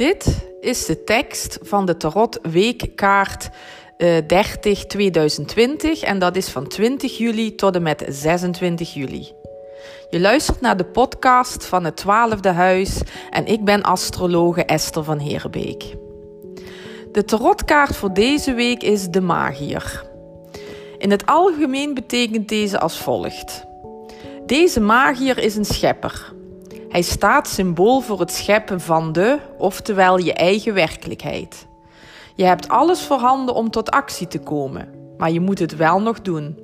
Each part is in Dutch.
Dit is de tekst van de Tarot Weekkaart uh, 30 2020 en dat is van 20 juli tot en met 26 juli. Je luistert naar de podcast van het twaalfde huis en ik ben astrologe Esther van Herenbeek. De tarotkaart voor deze week is de magier. In het algemeen betekent deze als volgt. Deze magier is een schepper. Hij staat symbool voor het scheppen van de, oftewel je eigen werkelijkheid. Je hebt alles voorhanden om tot actie te komen, maar je moet het wel nog doen.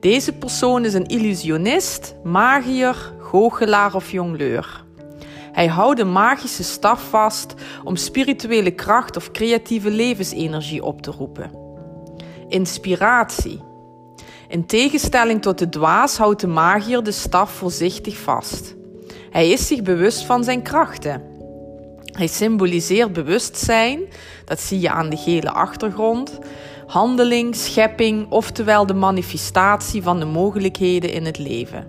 Deze persoon is een illusionist, magier, goochelaar of jongleur. Hij houdt een magische staf vast om spirituele kracht of creatieve levensenergie op te roepen. Inspiratie. In tegenstelling tot de dwaas houdt de magier de staf voorzichtig vast. Hij is zich bewust van zijn krachten. Hij symboliseert bewustzijn, dat zie je aan de gele achtergrond, handeling, schepping, oftewel de manifestatie van de mogelijkheden in het leven.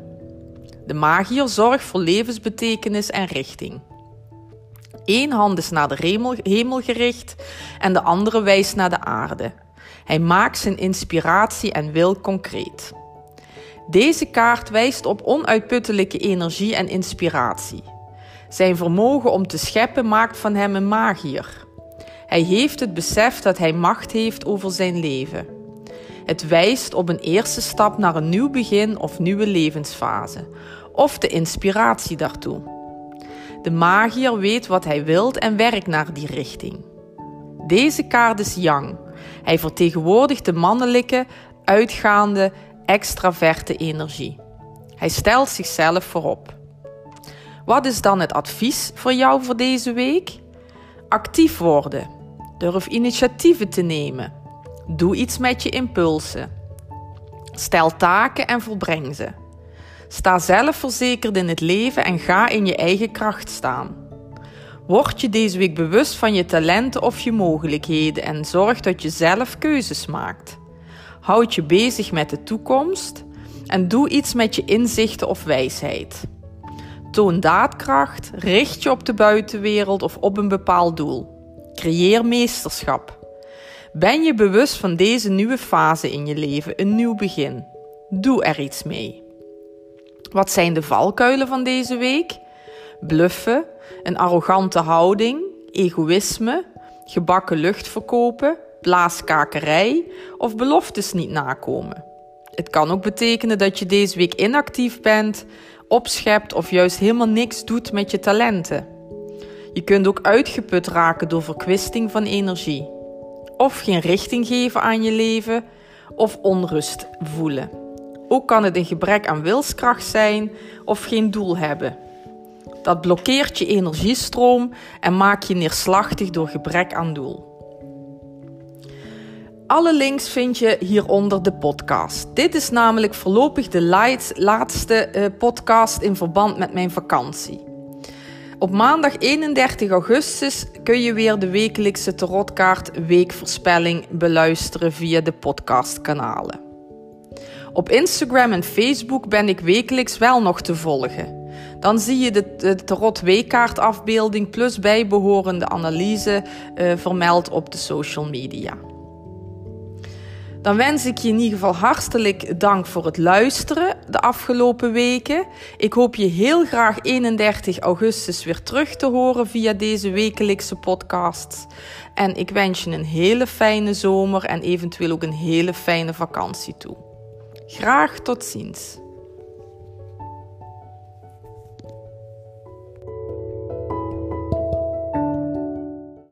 De magier zorgt voor levensbetekenis en richting. Eén hand is naar de hemel gericht en de andere wijst naar de aarde. Hij maakt zijn inspiratie en wil concreet. Deze kaart wijst op onuitputtelijke energie en inspiratie. Zijn vermogen om te scheppen maakt van hem een magier. Hij heeft het besef dat hij macht heeft over zijn leven. Het wijst op een eerste stap naar een nieuw begin of nieuwe levensfase, of de inspiratie daartoe. De magier weet wat hij wilt en werkt naar die richting. Deze kaart is Yang. Hij vertegenwoordigt de mannelijke, uitgaande extraverte energie. Hij stelt zichzelf voorop. Wat is dan het advies voor jou voor deze week? Actief worden. Durf initiatieven te nemen. Doe iets met je impulsen. Stel taken en volbreng ze. Sta zelfverzekerd in het leven en ga in je eigen kracht staan. Word je deze week bewust van je talenten of je mogelijkheden en zorg dat je zelf keuzes maakt. Houd je bezig met de toekomst en doe iets met je inzichten of wijsheid. Toon daadkracht, richt je op de buitenwereld of op een bepaald doel. Creëer meesterschap. Ben je bewust van deze nieuwe fase in je leven, een nieuw begin? Doe er iets mee. Wat zijn de valkuilen van deze week? Bluffen, een arrogante houding, egoïsme, gebakken lucht verkopen, blaaskakerij of beloftes niet nakomen. Het kan ook betekenen dat je deze week inactief bent, opschept of juist helemaal niks doet met je talenten. Je kunt ook uitgeput raken door verkwisting van energie. Of geen richting geven aan je leven of onrust voelen. Ook kan het een gebrek aan wilskracht zijn of geen doel hebben. Dat blokkeert je energiestroom en maakt je neerslachtig door gebrek aan doel. Alle links vind je hieronder de podcast. Dit is namelijk voorlopig de laatste uh, podcast in verband met mijn vakantie. Op maandag 31 augustus kun je weer de wekelijkse tarotkaart weekvoorspelling beluisteren via de podcastkanalen. Op Instagram en Facebook ben ik wekelijks wel nog te volgen. Dan zie je de, de tarot weekkaartafbeelding plus bijbehorende analyse uh, vermeld op de social media. Dan wens ik je in ieder geval hartelijk dank voor het luisteren de afgelopen weken. Ik hoop je heel graag 31 augustus weer terug te horen via deze wekelijkse podcast. En ik wens je een hele fijne zomer en eventueel ook een hele fijne vakantie toe. Graag tot ziens.